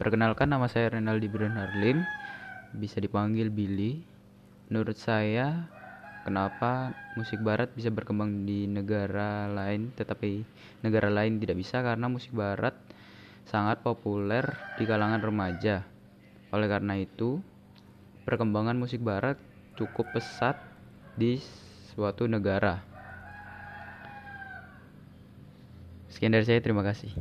Perkenalkan nama saya Renaldi Brian Harlim, bisa dipanggil Billy. Menurut saya, kenapa musik barat bisa berkembang di negara lain tetapi negara lain tidak bisa karena musik barat sangat populer di kalangan remaja. Oleh karena itu, perkembangan musik barat cukup pesat di suatu negara. Sekian dari saya, terima kasih.